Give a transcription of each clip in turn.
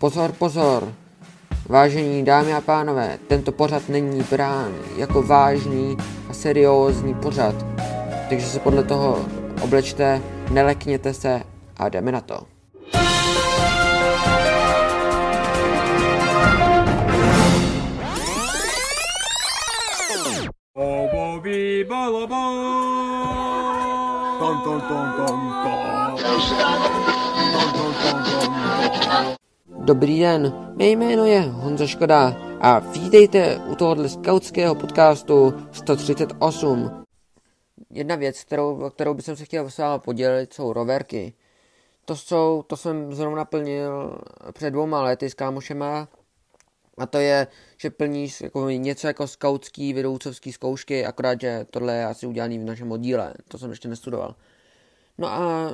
Pozor, pozor! Vážení dámy a pánové, tento pořad není brán jako vážný a seriózní pořad, takže se podle toho oblečte, nelekněte se a jdeme na to. Ton ton ton ton ton. Dobrý den, mé jméno je Honza Škoda a vítejte u tohohle skautského podcastu 138. Jedna věc, kterou, kterou bych se chtěl s vámi podělit, jsou roverky. To jsou, to jsem zrovna plnil před dvouma lety s kámošema a to je, že plníš jako něco jako skautský, vedoucovský zkoušky, akorát, že tohle je asi udělaný v našem oddíle, to jsem ještě nestudoval. No a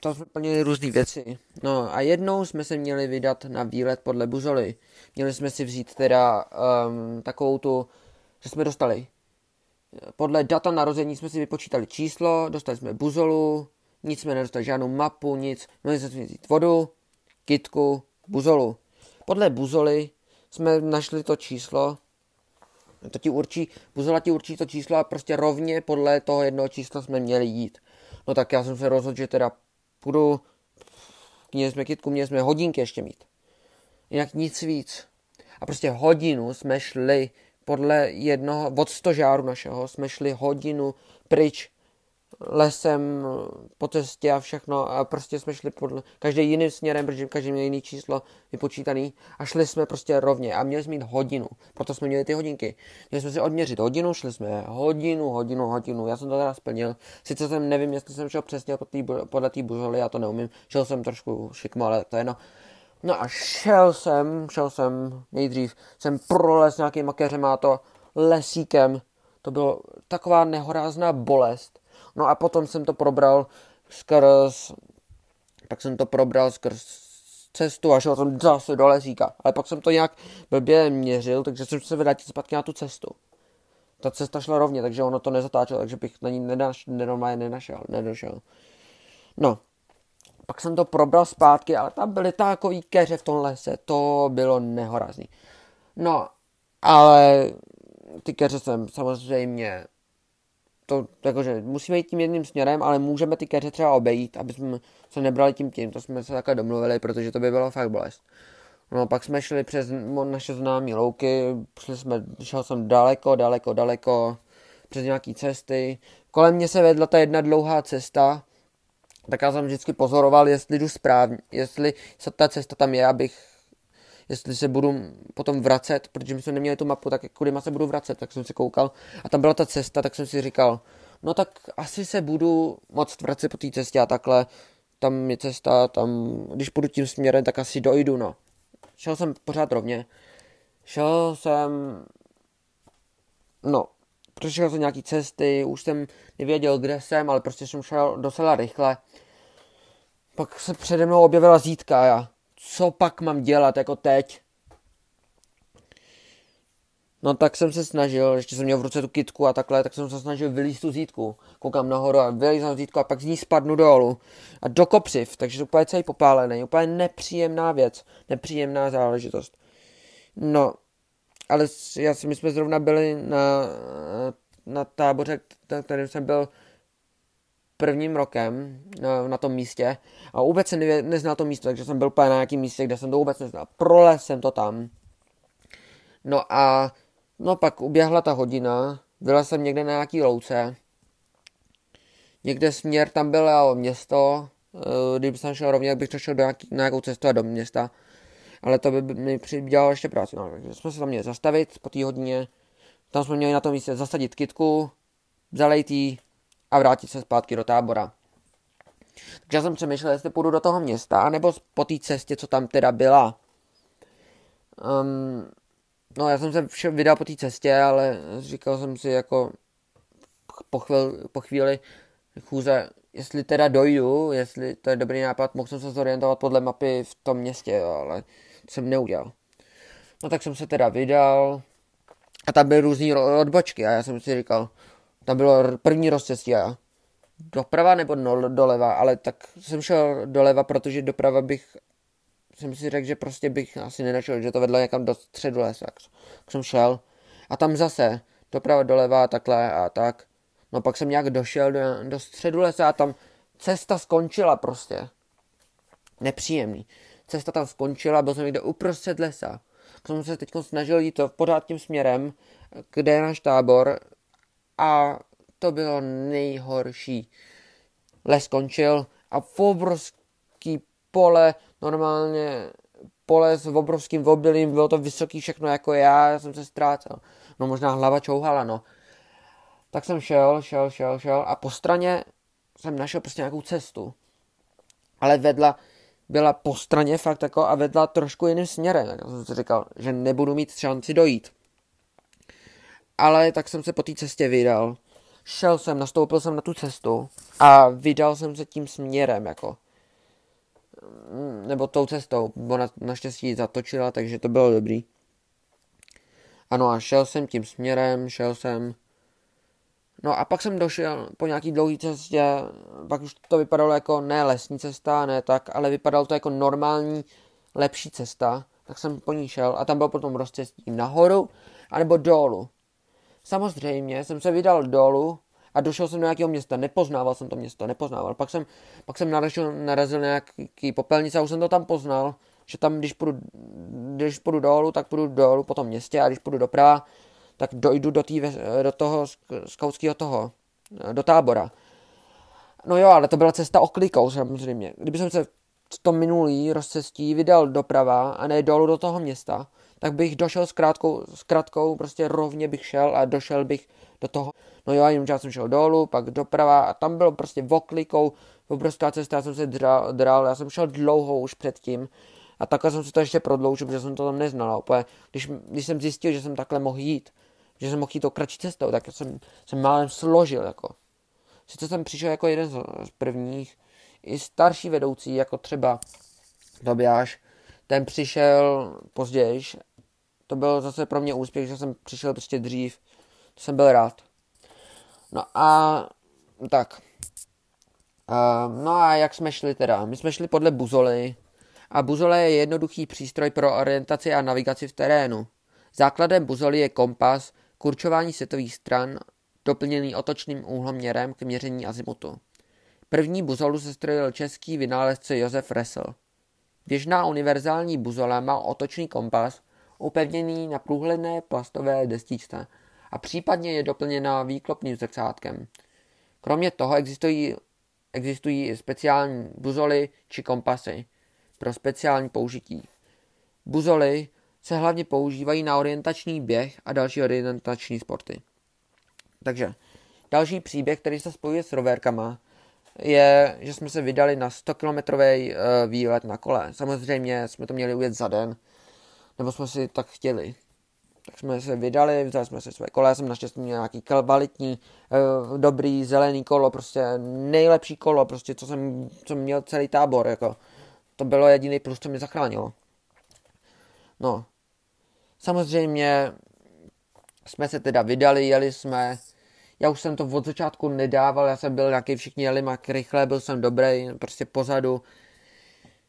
to jsme plnili různé věci. No a jednou jsme se měli vydat na výlet podle buzoly. Měli jsme si vzít teda um, takovou tu, že jsme dostali. Podle data narození jsme si vypočítali číslo, dostali jsme buzolu, nic jsme nedostali, žádnou mapu, nic. Měli jsme si vzít vodu, kitku, buzolu. Podle buzoly jsme našli to číslo, to ti určí, buzola ti určí to číslo a prostě rovně podle toho jednoho čísla jsme měli jít. No tak já jsem se rozhodl, že teda půjdu, jsme kytku, měli jsme hodinky ještě mít. Jinak nic víc. A prostě hodinu jsme šli podle jednoho, od stožáru našeho, jsme šli hodinu pryč lesem po cestě a všechno. A prostě jsme šli podle, každý jiným směrem, protože každý měl jiný číslo vypočítaný. A šli jsme prostě rovně. A měli jsme mít hodinu, proto jsme měli ty hodinky. Měli jsme si odměřit hodinu, šli jsme hodinu, hodinu, hodinu, já jsem to teda splnil, sice jsem nevím, jestli jsem šel přesně podle té buzoly, já to neumím, šel jsem trošku šikmo, ale to je no. No a šel jsem, šel jsem, nejdřív. Jsem prolez nějakýma keřema to lesíkem, to bylo taková nehorázná bolest No a potom jsem to probral skrz, tak jsem to probral skrz cestu a šel jsem zase do lesíka. Ale pak jsem to nějak blbě měřil, takže jsem se vrátil zpátky na tu cestu. Ta cesta šla rovně, takže ono to nezatáčelo, takže bych na ní nenaš, normálně nenašel, nedošel. No, pak jsem to probral zpátky, ale tam byly takový keře v tom lese, to bylo nehorazný. No, ale ty keře jsem samozřejmě to, jakože musíme jít tím jedným směrem, ale můžeme ty keře třeba obejít, aby jsme se nebrali tím tím, to jsme se takhle domluvili, protože to by bylo fakt bolest. No pak jsme šli přes naše známé louky, šli jsme, šel jsem daleko, daleko, daleko, přes nějaký cesty. Kolem mě se vedla ta jedna dlouhá cesta, tak já jsem vždycky pozoroval, jestli jdu správně, jestli se ta cesta tam je, abych jestli se budu potom vracet, protože my jsme neměli tu mapu, tak kudy se budu vracet, tak jsem si koukal a tam byla ta cesta, tak jsem si říkal, no tak asi se budu moc vracet po té cestě a takhle, tam je cesta, tam, když půjdu tím směrem, tak asi dojdu, no. Šel jsem pořád rovně, šel jsem, no, prošel jsem nějaký cesty, už jsem nevěděl, kde jsem, ale prostě jsem šel docela rychle. Pak se přede mnou objevila zítka a já, co pak mám dělat jako teď? No tak jsem se snažil, ještě jsem měl v ruce tu kitku a takhle, tak jsem se snažil vylíst tu zítku. Koukám nahoru a vylízám zítku a pak z ní spadnu dolů. A do kopřiv, takže úplně celý popálený. Úplně nepříjemná věc, nepříjemná záležitost. No, ale já si, my jsme zrovna byli na, na táboře, na kterém jsem byl prvním rokem na, na tom místě a vůbec jsem ne, neznal to místo, takže jsem byl úplně na nějakém místě, kde jsem to vůbec neznal. Prolez jsem to tam. No a no pak uběhla ta hodina, byla jsem někde na nějaký louce, někde směr tam bylo město, eh, kdyby jsem šel rovně, bych šel do nějaký, na nějakou cestu a do města, ale to by mi přidělalo ještě práci. No, takže jsme se tam měli zastavit po té hodině, tam jsme měli na tom místě zasadit kitku, zalejt a vrátit se zpátky do tábora. Takže já jsem přemýšlel, jestli půjdu do toho města, nebo po té cestě, co tam teda byla. Um, no já jsem se vše vydal po té cestě, ale říkal jsem si jako po, chvíli, po chvíli chůze, jestli teda dojdu, jestli to je dobrý nápad, mohl jsem se zorientovat podle mapy v tom městě, jo, ale to jsem neudělal. No tak jsem se teda vydal a tam byly různé odbočky a já jsem si říkal, tam bylo první rozcestí a doprava nebo no, doleva, ale tak jsem šel doleva, protože doprava bych jsem si řekl, že prostě bych asi nenašel, že to vedlo někam do středu lesa. Tak jsem šel a tam zase doprava doleva takhle a tak. No pak jsem nějak došel do, do středu lesa a tam cesta skončila prostě. Nepříjemný. Cesta tam skončila, byl jsem někde uprostřed lesa. Tak jsem se teď snažil jít to pořád tím směrem, kde je náš tábor a to bylo nejhorší. Les skončil a obrovský pole, normálně pole s obrovským obilím, bylo to vysoký všechno jako já, já jsem se ztrácel. No možná hlava čouhala, no. Tak jsem šel, šel, šel, šel a po straně jsem našel prostě nějakou cestu. Ale vedla, byla po straně fakt jako a vedla trošku jiným směrem. Já jsem si říkal, že nebudu mít šanci dojít. Ale tak jsem se po té cestě vydal. Šel jsem, nastoupil jsem na tu cestu a vydal jsem se tím směrem, jako. Nebo tou cestou. Ona naštěstí zatočila, takže to bylo dobrý. Ano a šel jsem tím směrem, šel jsem No a pak jsem došel po nějaký dlouhé cestě, pak už to vypadalo jako ne lesní cesta, ne tak, ale vypadalo to jako normální, lepší cesta, tak jsem po ní šel a tam byl potom rozcestí nahoru, anebo dolů. Samozřejmě jsem se vydal dolů a došel jsem do nějakého města, nepoznával jsem to město, nepoznával. Pak jsem, pak jsem narazil, narazil nějaký popelnice a už jsem to tam poznal, že tam, když půjdu, když půjdu dolů, tak půjdu dolů po tom městě a když půjdu doprava, tak dojdu do, tý, do toho skautského toho, do tábora. No jo, ale to byla cesta oklikou samozřejmě. Kdyby jsem se v tom minulý rozcestí vydal doprava a ne dolů do toho města, tak bych došel s krátkou, s krátkou, prostě rovně bych šel a došel bych do toho. No jo, jenom já jsem šel dolů, pak doprava a tam bylo prostě oklikou, obrovská cesta, já jsem se dral, dral, já jsem šel dlouho už předtím a takhle jsem se to ještě prodloužil, protože jsem to tam neznal. Úplně, když, když jsem zjistil, že jsem takhle mohl jít, že jsem mohl jít tou kratší cestou, tak jsem, jsem málem složil, jako. Sice jsem přišel jako jeden z, prvních, i starší vedoucí, jako třeba Tobiáš, ten přišel později. To byl zase pro mě úspěch, že jsem přišel prostě dřív. To jsem byl rád. No a tak. Uh, no a jak jsme šli teda? My jsme šli podle buzoly. A buzole je jednoduchý přístroj pro orientaci a navigaci v terénu. Základem buzoly je kompas, kurčování světových stran, doplněný otočným úhloměrem k měření azimutu. První buzolu sestrojil český vynálezce Josef Ressel. Běžná univerzální buzola má otočný kompas, upevněný na průhledné plastové destičce a případně je doplněna výklopným zrcátkem. Kromě toho existují, existují i speciální buzoly či kompasy pro speciální použití. Buzoly se hlavně používají na orientační běh a další orientační sporty. Takže další příběh, který se spojuje s roverkama, je, že jsme se vydali na 100 km eh, výlet na kole. Samozřejmě jsme to měli ujet za den, nebo jsme si tak chtěli. Tak jsme se vydali, vzali jsme si své kole, já jsem naštěstí měl nějaký kvalitní, eh, dobrý, zelený kolo, prostě nejlepší kolo, prostě co jsem, co měl celý tábor, jako. To bylo jediný plus, co mě zachránilo. No, Samozřejmě jsme se teda vydali, jeli jsme. Já už jsem to od začátku nedával, já jsem byl nějaký všichni jeli mak rychle, byl jsem dobrý, prostě pozadu.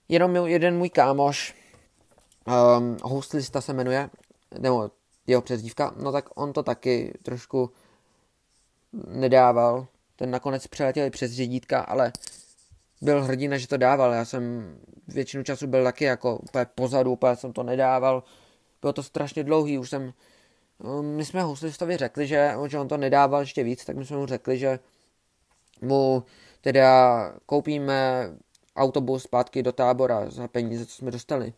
Jenom jeden můj kámoš, um, houslista se jmenuje, nebo jeho přezdívka, no tak on to taky trošku nedával. Ten nakonec přeletěl přes řídítka, ale byl hrdina, že to dával. Já jsem většinu času byl taky jako úplně pozadu, úplně jsem to nedával bylo to strašně dlouhý, už jsem, my jsme houslistovi řekli, že, že on to nedával ještě víc, tak my jsme mu řekli, že mu teda koupíme autobus zpátky do tábora za peníze, co jsme dostali.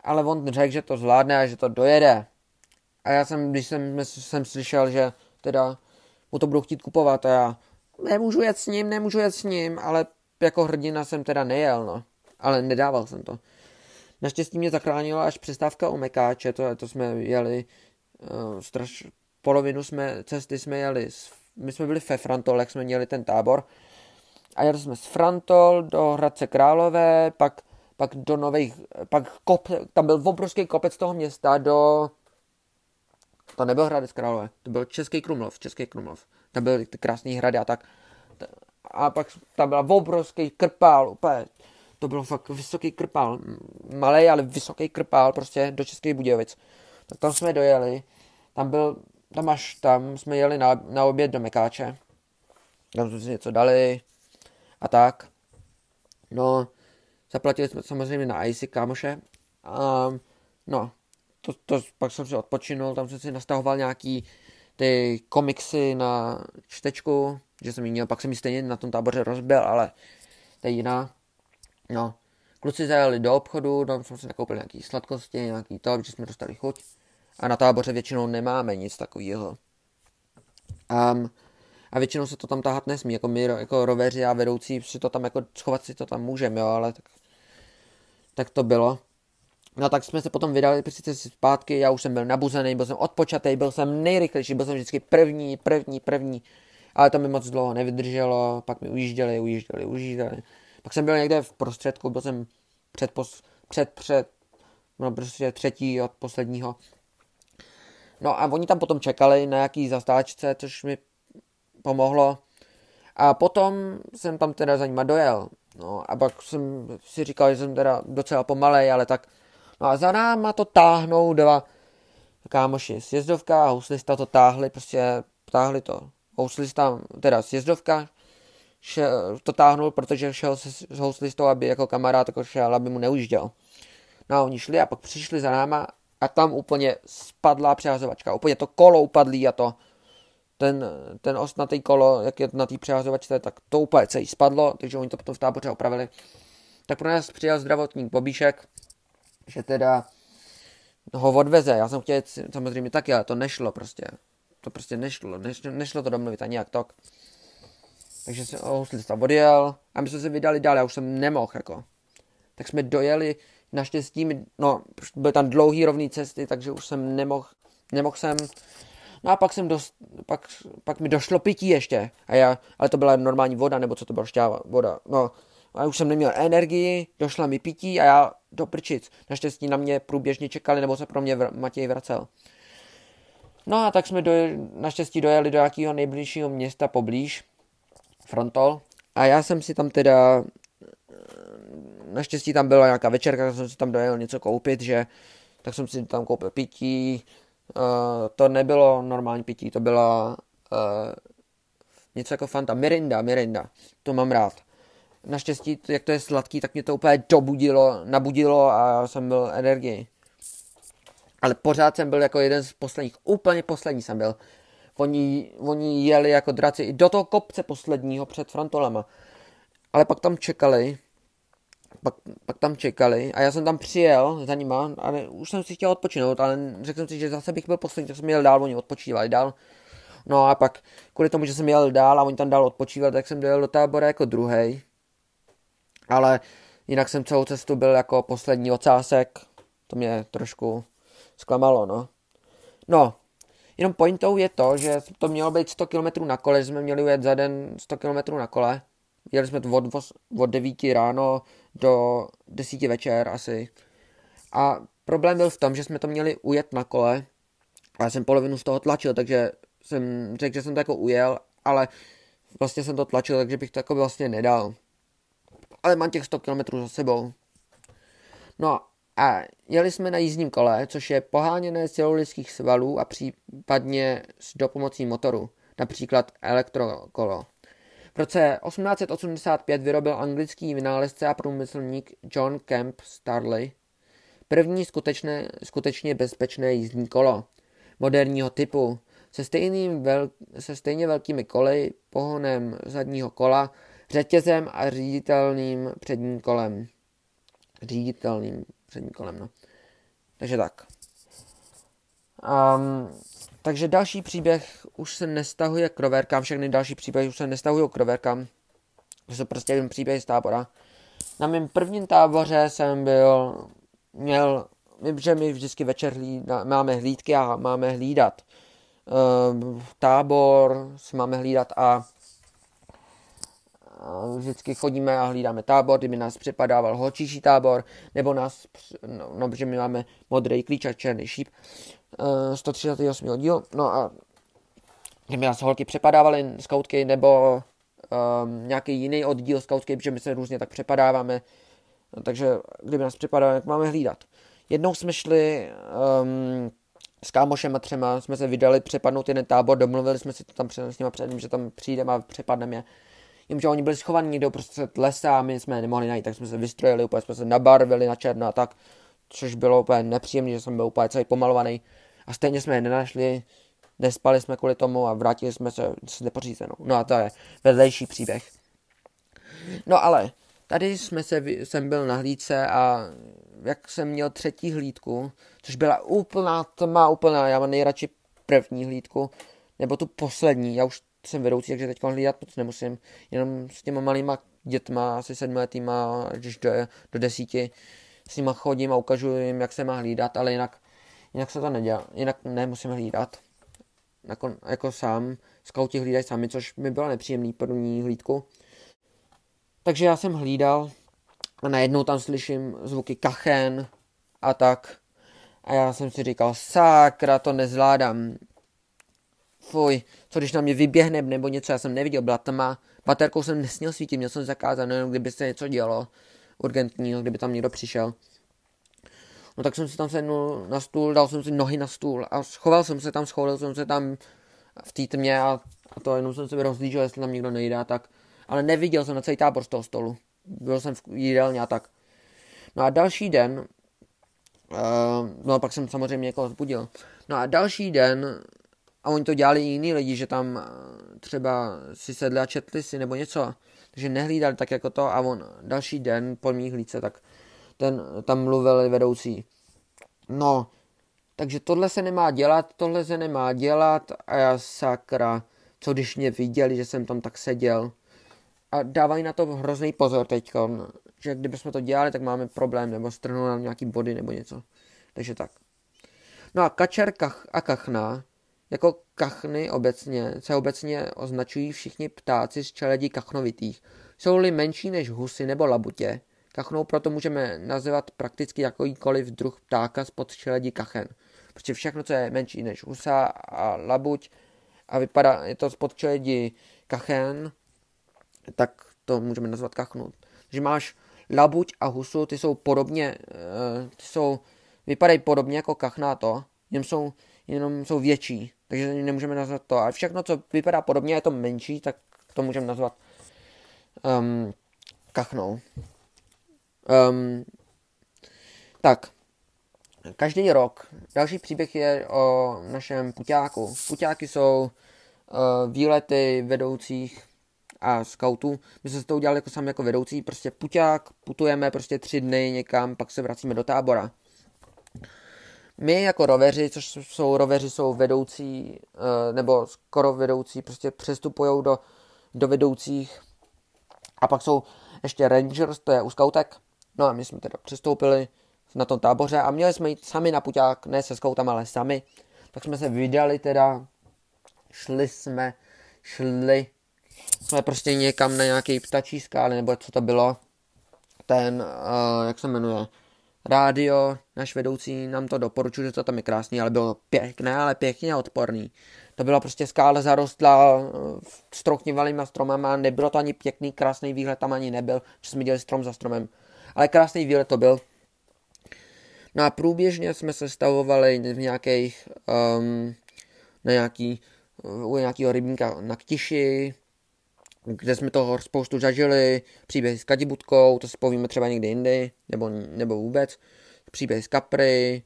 Ale on řekl, že to zvládne a že to dojede. A já jsem, když jsem, jsem slyšel, že teda mu to budou chtít kupovat a já nemůžu jet s ním, nemůžu jet s ním, ale jako hrdina jsem teda nejel, no. Ale nedával jsem to. Naštěstí mě zachránila až přestávka u Mekáče, to, to jsme jeli, straš, polovinu jsme, cesty jsme jeli, my jsme byli ve Frantol, jak jsme měli ten tábor, a jeli jsme z Frantol do Hradce Králové, pak, pak do nových, pak kop, tam byl obrovský kopec toho města do, to nebyl Hradec Králové, to byl Český Krumlov, Český Krumlov, tam byly ty krásné hrady a tak, a pak tam byla obrovský krpál, úplně to byl fakt vysoký krpál, malý, ale vysoký krpál, prostě do Českých Budějovic. Tak tam jsme dojeli, tam byl, tam až tam jsme jeli na, na oběd do Mekáče, tam jsme si něco dali a tak. No, zaplatili jsme samozřejmě na IC kámoše. A, no, to, to, pak jsem si odpočinul, tam jsem si nastahoval nějaký ty komiksy na čtečku, že jsem ji měl, pak jsem ji stejně na tom táboře rozbil, ale to je jiná. No, kluci zajeli do obchodu, tam jsme si nakoupili nějaký sladkosti, nějaký to, že jsme dostali chuť. A na táboře většinou nemáme nic takového. Um, a většinou se to tam tahat nesmí, jako my, jako roveři a vedoucí, si to tam jako schovat si to tam můžeme, jo, ale tak, tak to bylo. No tak jsme se potom vydali si zpátky, já už jsem byl nabuzený, byl jsem odpočatý, byl jsem nejrychlejší, byl jsem vždycky první, první, první. Ale to mi moc dlouho nevydrželo, pak mi ujížděli, ujížděli, ujížděli. Pak jsem byl někde v prostředku, byl jsem před, pos, před, před, no prostě třetí od posledního. No a oni tam potom čekali na jaký zastáčce, což mi pomohlo. A potom jsem tam teda za nima dojel. No a pak jsem si říkal, že jsem teda docela pomalej, ale tak No a za náma to táhnou dva kámoši. Sjezdovka a houslista to táhli, prostě táhli to. Houslista, teda sjezdovka, šel, to táhnul, protože šel se s houslistou, aby jako kamarád jako šel, aby mu neujížděl. No a oni šli a pak přišli za náma a tam úplně spadla přehazovačka. Úplně to kolo upadlý a to ten, ten ostnatý kolo, jak je na té přehazovačce, tak to úplně celý spadlo, takže oni to potom v táboře opravili. Tak pro nás přijel zdravotník Bobíšek, že teda ho odveze. Já jsem chtěl samozřejmě taky, ale to nešlo prostě. To prostě nešlo. Nešlo, nešlo to domluvit ani jak to. Takže jsem houstlista odjel a my jsme se vydali dál, já už jsem nemohl jako. Tak jsme dojeli, naštěstí, no, byl tam dlouhý rovný cesty, takže už jsem nemohl, nemohl jsem. No a pak jsem dost, pak, pak mi došlo pití ještě. A já, ale to byla normální voda, nebo co to byla šťáva, voda. No, a už jsem neměl energii, došla mi pití a já do prčic. Naštěstí na mě průběžně čekali, nebo se pro mě vr- Matěj vracel. No a tak jsme do, naštěstí dojeli do jakého nejbližšího města poblíž, Frontol. A já jsem si tam teda, naštěstí tam byla nějaká večerka, tak jsem si tam dojel něco koupit, že tak jsem si tam koupil pití. Uh, to nebylo normální pití, to byla uh, něco jako Fanta, Mirinda, Mirinda, to mám rád naštěstí, jak to je sladký, tak mě to úplně dobudilo, nabudilo a jsem byl energii. Ale pořád jsem byl jako jeden z posledních, úplně poslední jsem byl. Oni, oni jeli jako draci i do toho kopce posledního před frontolema. Ale pak tam čekali, pak, pak tam čekali a já jsem tam přijel za nima, ale už jsem si chtěl odpočinout, ale řekl jsem si, že zase bych byl poslední, tak jsem jel dál, oni odpočívali dál. No a pak kvůli tomu, že jsem jel dál a oni tam dál odpočívali, tak jsem dojel do tábora jako druhý ale jinak jsem celou cestu byl jako poslední ocásek, to mě trošku zklamalo, no. No, jenom pointou je to, že to mělo být 100 km na kole, že jsme měli ujet za den 100 km na kole. Jeli jsme od, od 9 ráno do 10 večer asi. A problém byl v tom, že jsme to měli ujet na kole a já jsem polovinu z toho tlačil, takže jsem řekl, že jsem to jako ujel, ale vlastně jsem to tlačil, takže bych to jako vlastně nedal ale mám těch 100 km za sebou. No a jeli jsme na jízdním kole, což je poháněné z svalů a případně s dopomocí motoru, například elektrokolo. V roce 1885 vyrobil anglický vynálezce a průmyslník John Kemp Starley první skutečné, skutečně bezpečné jízdní kolo moderního typu se, stejným vel, se stejně velkými koly, pohonem zadního kola řetězem a říditelným předním kolem. Říditelným předním kolem, no. Takže tak. Um, takže další příběh už se nestahuje k roverkám, všechny další příběhy už se nestahují k roverkám. To jsou prostě jen příběhy z tábora. Na mém prvním táboře jsem byl, měl, že my vždycky večer hlída, máme hlídky a máme hlídat. Uh, tábor si máme hlídat a vždycky chodíme a hlídáme tábor, kdyby nás přepadával holčíší tábor, nebo nás, no, no protože my máme modrý klíč a černý šíp, 138. díl, no a kdyby nás holky přepadávaly skautky, nebo um, nějaký jiný oddíl skautky, protože my se různě tak přepadáváme, takže kdyby nás připadalo, jak máme hlídat. Jednou jsme šli um, s kámošem a třema, jsme se vydali přepadnout jeden tábor, domluvili jsme si to tam s nimi předtím, že tam přijdeme a přepadneme je. Jenže oni byli schovaní někde prostě lesa a my jsme je nemohli najít, tak jsme se vystrojili, úplně jsme se nabarvili na černo a tak, což bylo úplně nepříjemné, že jsem byl úplně celý pomalovaný. A stejně jsme je nenašli, nespali jsme kvůli tomu a vrátili jsme se s nepořízenou. No a to je vedlejší příběh. No ale, tady jsme se, jsem byl na hlídce a jak jsem měl třetí hlídku, což byla úplná tma, úplná, já mám nejradši první hlídku, nebo tu poslední, já už jsem vedoucí, takže teď hlídat moc nemusím, jenom s těma malýma dětma, asi sedmiletýma, když do, do desíti, s nima chodím a ukažu jim, jak se má hlídat, ale jinak, jinak se to nedělá, jinak nemusím hlídat. Jako, jako sám, skauti hlídají sami, což mi bylo nepříjemný první hlídku. Takže já jsem hlídal a najednou tam slyším zvuky kachen a tak. A já jsem si říkal, sakra, to nezvládám. Fuj, co když na mě vyběhne nebo něco, já jsem neviděl, byla tma. Baterkou jsem nesměl svítit, měl jsem zakázané, kdyby se něco dělo urgentního, kdyby tam někdo přišel. No tak jsem si tam sednul na stůl, dal jsem si nohy na stůl a schoval jsem se tam, schoval jsem se tam v té tmě a, a to jenom jsem se rozlížel, jestli tam někdo nejde a tak. Ale neviděl jsem na celý tábor z toho stolu. Byl jsem v jídelně a tak. No a další den, uh, no pak jsem samozřejmě někoho zbudil. No a další den, a oni to dělali i jiní lidi, že tam uh, třeba si sedli a četli si nebo něco, takže nehlídali tak jako to a on další den po mých hlídce, tak ten tam mluvil vedoucí. No, takže tohle se nemá dělat, tohle se nemá dělat a já sakra, co když mě viděli, že jsem tam tak seděl. A dávají na to hrozný pozor teď, že kdybychom to dělali, tak máme problém, nebo strhnou nám nějaký body nebo něco. Takže tak. No a kačer kach a kachna, jako kachny obecně, se obecně označují všichni ptáci z čeledí kachnovitých. Jsou-li menší než husy nebo labutě, kachnou proto můžeme nazývat prakticky jakýkoliv druh ptáka z podčeledí kachen. Prostě všechno, co je menší než husa a labuť a vypadá, je to z podčeledí kachen, tak to můžeme nazvat kachnou. Takže máš labuť a husu, ty jsou podobně, eh, ty jsou, vypadají podobně jako kachná to, jenom jsou, jenom jsou větší, takže nemůžeme nazvat to. A všechno, co vypadá podobně, je to menší, tak to můžeme nazvat um, kachnou. Um, tak, každý rok. Další příběh je o našem puťáku. Puťáky jsou uh, výlety vedoucích a scoutů. My jsme to udělali jako sami jako vedoucí, prostě puťák, putujeme prostě tři dny někam, pak se vracíme do tábora. My jako roveři, což jsou roveři, jsou vedoucí, uh, nebo skoro vedoucí, prostě přestupují do, do vedoucích. A pak jsou ještě rangers, to je u scoutek, No a my jsme teda přestoupili na tom táboře a měli jsme jít sami na puťák, ne se skoutama, ale sami. Tak jsme se vydali teda, šli jsme, šli jsme prostě někam na nějaký ptačí skály, nebo co to bylo. Ten, uh, jak se jmenuje, rádio, náš vedoucí nám to doporučil, že to tam je krásný, ale bylo pěkné, ale pěkně odporný. To byla prostě skála zarostla strochnivalýma stromama, nebylo to ani pěkný, krásný výhled tam ani nebyl, že jsme dělali strom za stromem ale krásný výlet to byl. No a průběžně jsme se stavovali v nějakých, um, na nějaký, u nějakého rybníka na Ktiši, kde jsme toho spoustu zažili, příběhy s Kadibutkou, to si povíme třeba někdy jindy, nebo, nebo vůbec, příběhy s Kapry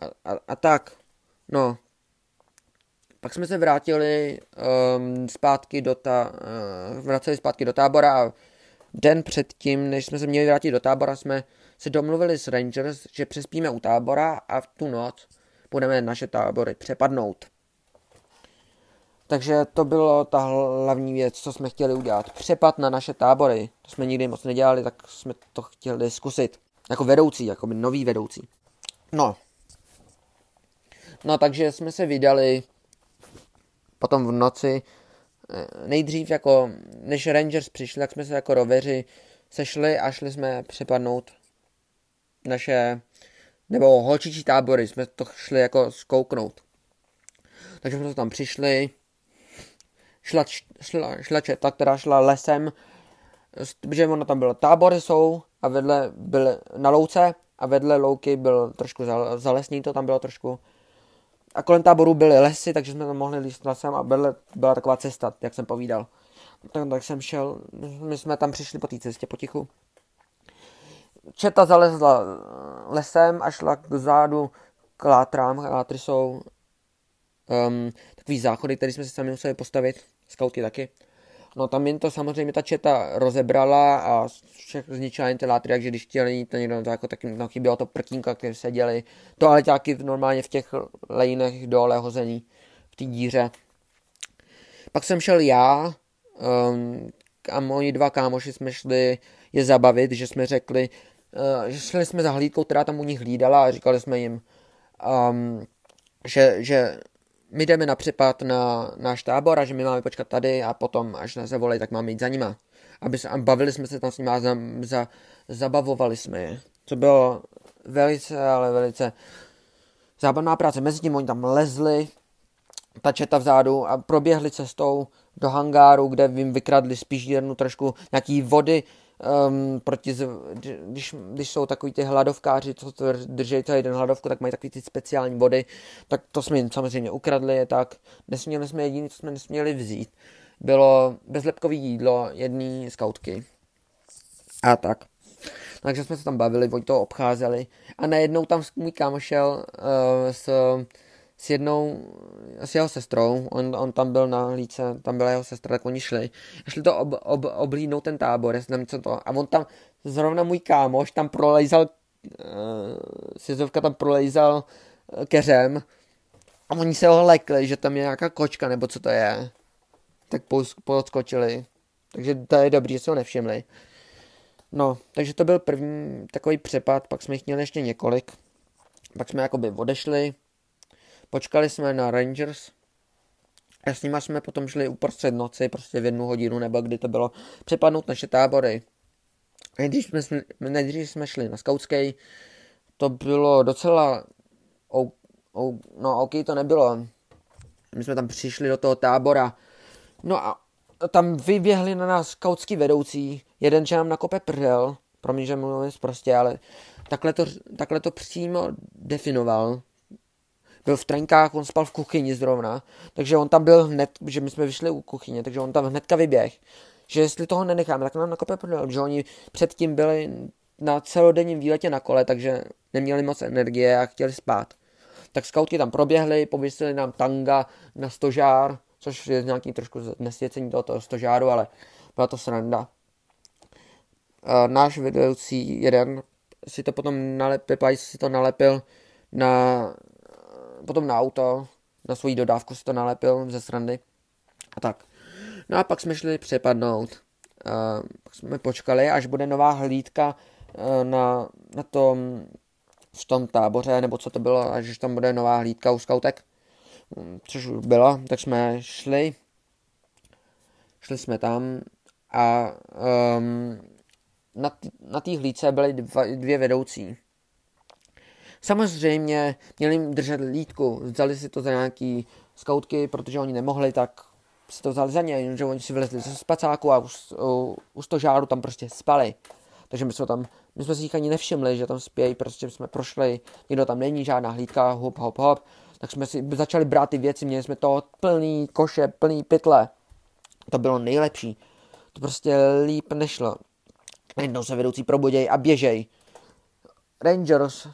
a, a, a tak. No, pak jsme se vrátili um, zpátky do ta, uh, vraceli zpátky do tábora a Den předtím, než jsme se měli vrátit do tábora, jsme se domluvili s Rangers, že přespíme u tábora a v tu noc budeme naše tábory přepadnout. Takže to bylo ta hlavní věc, co jsme chtěli udělat. Přepad na naše tábory. To jsme nikdy moc nedělali, tak jsme to chtěli zkusit. Jako vedoucí, jako by nový vedoucí. No. No takže jsme se vydali potom v noci nejdřív jako, než Rangers přišli, tak jsme se jako roveři sešli a šli jsme přepadnout naše, nebo holčičí tábory, jsme to šli jako zkouknout. Takže jsme tam přišli, šla, šla, šla četa, která šla lesem že ono tam bylo tábory jsou a vedle byl na louce a vedle louky byl trošku zalesní, to tam bylo trošku. A kolem táboru byly lesy, takže jsme tam mohli líst lesem a vedle byla taková cesta, jak jsem povídal. Tak, tak jsem šel, my jsme tam přišli po té cestě potichu. Četa zalezla lesem a šla k zádu k látrám. Látry jsou um, takový záchody, které jsme si sami museli postavit. Skauty taky. No tam jen to samozřejmě ta četa rozebrala a zničila jen ty látry, takže když chtěli jít to někdo, to jako taky no, chybělo to prkínka, které seděli. To ale taky normálně v těch lejnech dole hození v té díře. Pak jsem šel já um, a moji dva kámoši jsme šli je zabavit, že jsme řekli, uh, že šli jsme za hlídkou, která tam u nich hlídala a říkali jsme jim, um, že, že my jdeme na přepad na náš tábor a že my máme počkat tady a potom, až nás zavolají, tak máme jít za nima. Aby se, bavili jsme se tam s nimi a za, za, zabavovali jsme je. To bylo velice, ale velice zábavná práce. Mezi tím oni tam lezli, ta četa vzadu a proběhli cestou do hangáru, kde jim vykradli spíš jednu trošku nějaký vody, um, proti, když, když jsou takový ty hladovkáři, co drží celý den hladovku, tak mají takový ty speciální vody, tak to jsme jim samozřejmě ukradli, je tak, nesměli jsme jediné, co jsme nesměli vzít, bylo bezlepkové jídlo jedné skautky. A tak. Takže jsme se tam bavili, oni to obcházeli a najednou tam můj kámo šel uh, s s jednou, s jeho sestrou, on, on tam byl na hlídce, tam byla jeho sestra, tak oni šli. Šli to ob, ob, oblídnout ten tábor, jestli tam co to. A on tam, zrovna můj kámoš, tam prolejzal, uh, Sizovka tam prolejzal uh, keřem a oni se ho lekli, že tam je nějaká kočka, nebo co to je. Tak podskočili. Takže to je dobrý, že se ho nevšimli. No, takže to byl první takový přepad, pak jsme jich měli ještě několik. Pak jsme jakoby odešli, Počkali jsme na Rangers a s nima jsme potom šli uprostřed noci, prostě v jednu hodinu nebo kdy to bylo, přepadnout naše tábory. Nejdřív jsme, nejdřív jsme šli na skautský, to bylo docela, oh, oh, no ok, to nebylo. My jsme tam přišli do toho tábora, no a tam vyběhli na nás skautský vedoucí, jeden, že nám nakope prdel, promiň, že mluvím prostě, ale takhle to, takhle to přímo definoval byl v trenkách, on spal v kuchyni zrovna, takže on tam byl hned, že my jsme vyšli u kuchyně, takže on tam hnedka vyběh, že jestli toho nenecháme, tak nám nakope prdel, že oni předtím byli na celodenním výletě na kole, takže neměli moc energie a chtěli spát. Tak skautky tam proběhly, pověsili nám tanga na stožár, což je nějaký trošku nesvěcení tohoto stožáru, ale byla to sranda. Náš vedoucí jeden si to potom nalepil, si to nalepil na potom na auto, na svoji dodávku si to nalepil ze srandy a tak. No a pak jsme šli přepadnout. Uh, pak jsme počkali, až bude nová hlídka uh, na, na tom, v tom táboře, nebo co to bylo, až tam bude nová hlídka u skautek, um, což bylo, tak jsme šli, šli jsme tam a um, na té hlídce byly dva, dvě vedoucí. Samozřejmě měli jim držet lítku, vzali si to za nějaký skautky, protože oni nemohli, tak si to vzali za ně, že oni si vylezli ze spacáku a u, u, u stožáru tam prostě spali. Takže my jsme tam, my jsme si jich ani nevšimli, že tam spějí, prostě jsme prošli, nikdo tam není, žádná hlídka, hop, hop, hop. Tak jsme si začali brát ty věci, měli jsme to plný koše, plný pytle. To bylo nejlepší. To prostě líp nešlo. Jednou se vedoucí probuděj a běžej. Rangers,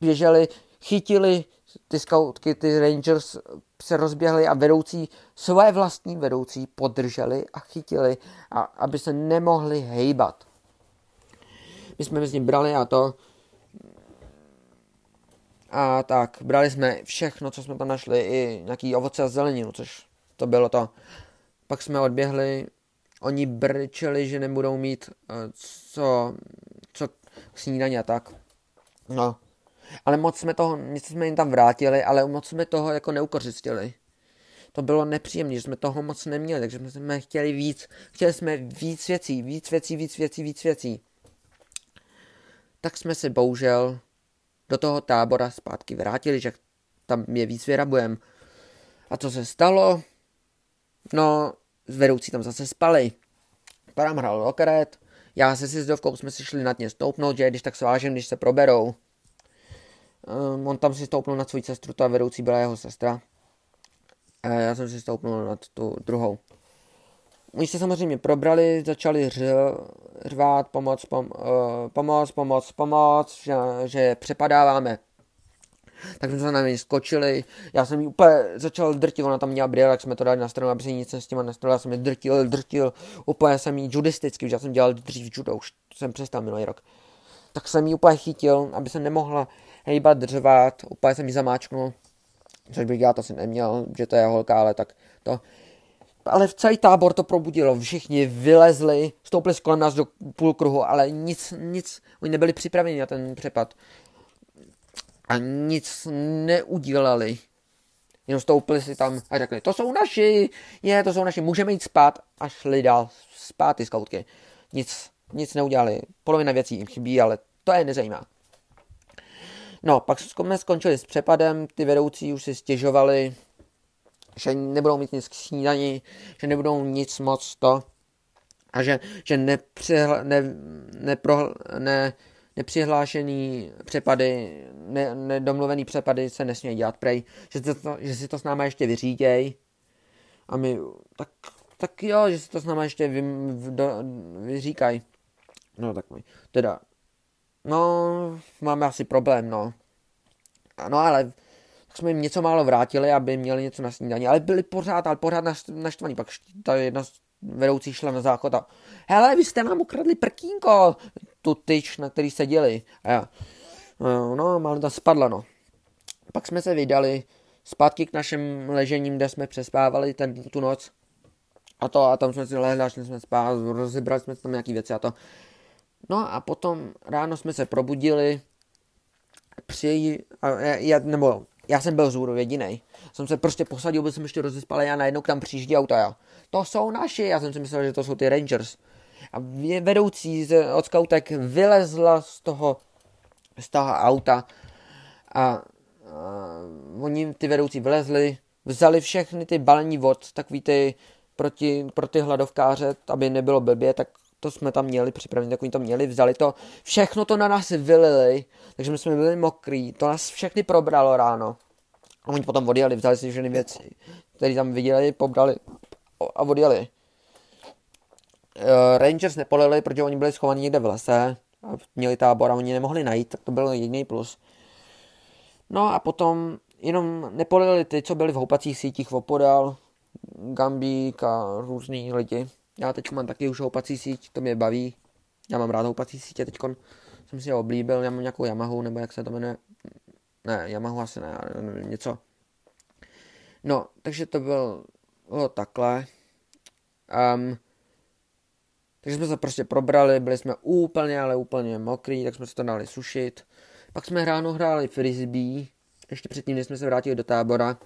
běželi, chytili ty scoutky, ty Rangers se rozběhli a vedoucí, své vlastní vedoucí podrželi a chytili, a, aby se nemohli hejbat. My jsme s ním brali a to a tak, brali jsme všechno, co jsme tam našli, i nějaký ovoce a zeleninu, což to bylo to. Pak jsme odběhli, oni brčeli, že nebudou mít uh, co, co k snídaní a tak. No, ale moc jsme toho, něco jsme jim tam vrátili, ale moc jsme toho jako neukořistili. To bylo nepříjemné, že jsme toho moc neměli, takže jsme chtěli víc, chtěli jsme víc věcí, víc věcí, víc věcí, víc věcí. Tak jsme se bohužel do toho tábora zpátky vrátili, že tam je víc vyrabujeme. A co se stalo? No, vedoucí tam zase spali. Tam hrál do karet, já se si s Dovkou jsme si šli nad ně stoupnout, že když tak svážím, když se proberou. Um, on tam si stoupnul na svou sestru, ta vedoucí byla jeho sestra. A já jsem si stoupnul nad tu druhou. Oni se samozřejmě probrali, začali ř, řvát, pomoc, pom, uh, pomoc, pomoc, pomoc, že, že přepadáváme. Tak jsme se na mě skočili, já jsem jí úplně začal drtit, ona tam měla brýle, tak jsme to dali na stranu, aby se nic s těma nestalo, já jsem ji drtil, drtil, úplně jsem jí judisticky, už já jsem dělal dřív judo, už jsem přestal minulý rok. Tak jsem ji úplně chytil, aby se nemohla hejbat, dřevat, úplně jsem ji zamáčknul, což bych já to asi neměl, že to je holka, ale tak to. Ale v celý tábor to probudilo, všichni vylezli, stoupili z kolem nás do půlkruhu, ale nic, nic, oni nebyli připraveni na ten přepad. A nic neudělali. Jenom stoupili si tam a řekli, to jsou naši, je, to jsou naši, můžeme jít spát a šli dál spát ty skautky. Nic, nic neudělali. Polovina věcí jim chybí, ale to je nezajímá. No, pak jsme skončili s přepadem, ty vedoucí už si stěžovali, že nebudou mít nic k snídani, že nebudou nic moc to a že, že nepřihl, ne, nepro, ne, nepřihlášený přepady, ne, nedomluvený přepady se nesmějí dělat prej, že, to, že si to s náma ještě vyříděj a my, tak, tak jo, že si to s náma ještě vy, do, vyříkaj. No tak my, teda, no, máme asi problém, no. No ale tak jsme jim něco málo vrátili, aby měli něco na snídaní, ale byli pořád, ale pořád naštvaní. Pak ta jedna z vedoucí šla na záchod a hele, vy jste nám ukradli prkínko, tu tyč, na který seděli. A já, no, no málo ta spadla, no. Pak jsme se vydali zpátky k našem ležením, kde jsme přespávali ten, tu noc. A to, a tam jsme si lehli, šli jsme spát, rozebrali jsme tam nějaký věci a to. No a potom ráno jsme se probudili, při, já, nebo já jsem byl vzhůru jediný. Jsem se prostě posadil, byl jsem ještě rozespal a najednou k tam přijíždí auta. Já. To jsou naši, já jsem si myslel, že to jsou ty Rangers. A vedoucí z, od scoutek vylezla z toho, z toho auta a, a oni ty vedoucí vylezli, vzali všechny ty balení vod, takový ty proti, pro ty hladovkáře, aby nebylo blbě, tak to jsme tam měli připravené, tak oni to měli, vzali to, všechno to na nás vylili, takže my jsme byli mokrý, to nás všechny probralo ráno. A oni potom odjeli, vzali si všechny věci, které tam viděli, pobrali a odjeli. Uh, Rangers nepolili, protože oni byli schovaní někde v lese a měli tábor a oni nemohli najít, tak to byl jediný plus. No a potom jenom nepolili ty, co byli v houpacích sítích opodal, Gambík a různý lidi. Já teď mám taky už houpací síť, to mě baví. Já mám rád houpací sítě, teď jsem si ho oblíbil, já mám nějakou Yamahu, nebo jak se to jmenuje. Ne, Yamahu asi ne, nevím, něco. No, takže to bylo, bylo takhle. Um, takže jsme se prostě probrali, byli jsme úplně, ale úplně mokrý, tak jsme se to dali sušit. Pak jsme ráno hráli frisbee, ještě předtím, než jsme se vrátili do tábora.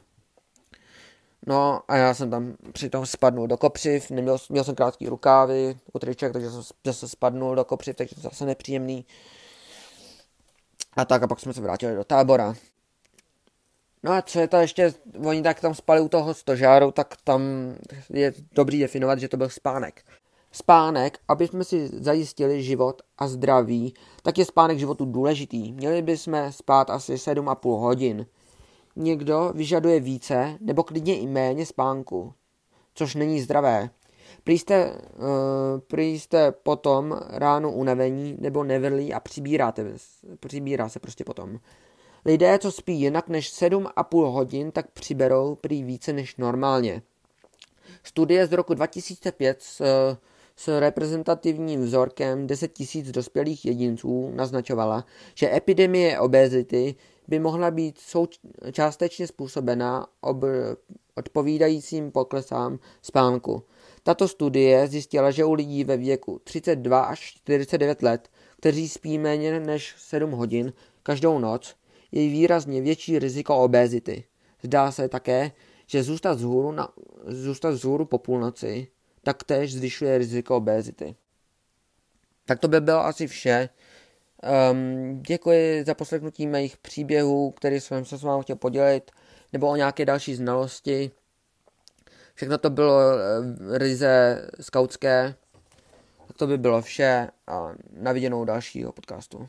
No a já jsem tam přitom spadnul do kopřiv, neměl, měl jsem krátký rukávy, triček, takže jsem zase spadnul do kopřiv, takže to zase nepříjemný. A tak a pak jsme se vrátili do tábora. No a co je to ještě, oni tak tam spali u toho stožáru, tak tam je dobrý definovat, že to byl spánek. Spánek, aby jsme si zajistili život a zdraví, tak je spánek životu důležitý. Měli bychom spát asi 7,5 hodin někdo vyžaduje více nebo klidně i méně spánku, což není zdravé. Prý jste, uh, prý jste potom ráno unavení nebo nevrlí a přibíráte, přibírá se prostě potom. Lidé, co spí jinak než 7,5 hodin, tak přiberou prý více než normálně. Studie z roku 2005 s, s reprezentativním vzorkem 10 000 dospělých jedinců naznačovala, že epidemie obezity by mohla být souč- částečně způsobena ob- odpovídajícím poklesám spánku. Tato studie zjistila, že u lidí ve věku 32 až 49 let, kteří spí méně než 7 hodin každou noc, je výrazně větší riziko obezity. Zdá se také, že zůstat vzhůru, na, zůstat vzhůru po půlnoci taktéž zvyšuje riziko obezity. Tak to by bylo asi vše. Um, děkuji za poslechnutí mých příběhů, který jsem se s vámi chtěl podělit, nebo o nějaké další znalosti. Všechno to bylo uh, ryze skautské. Tak to by bylo vše a na viděnou dalšího podcastu.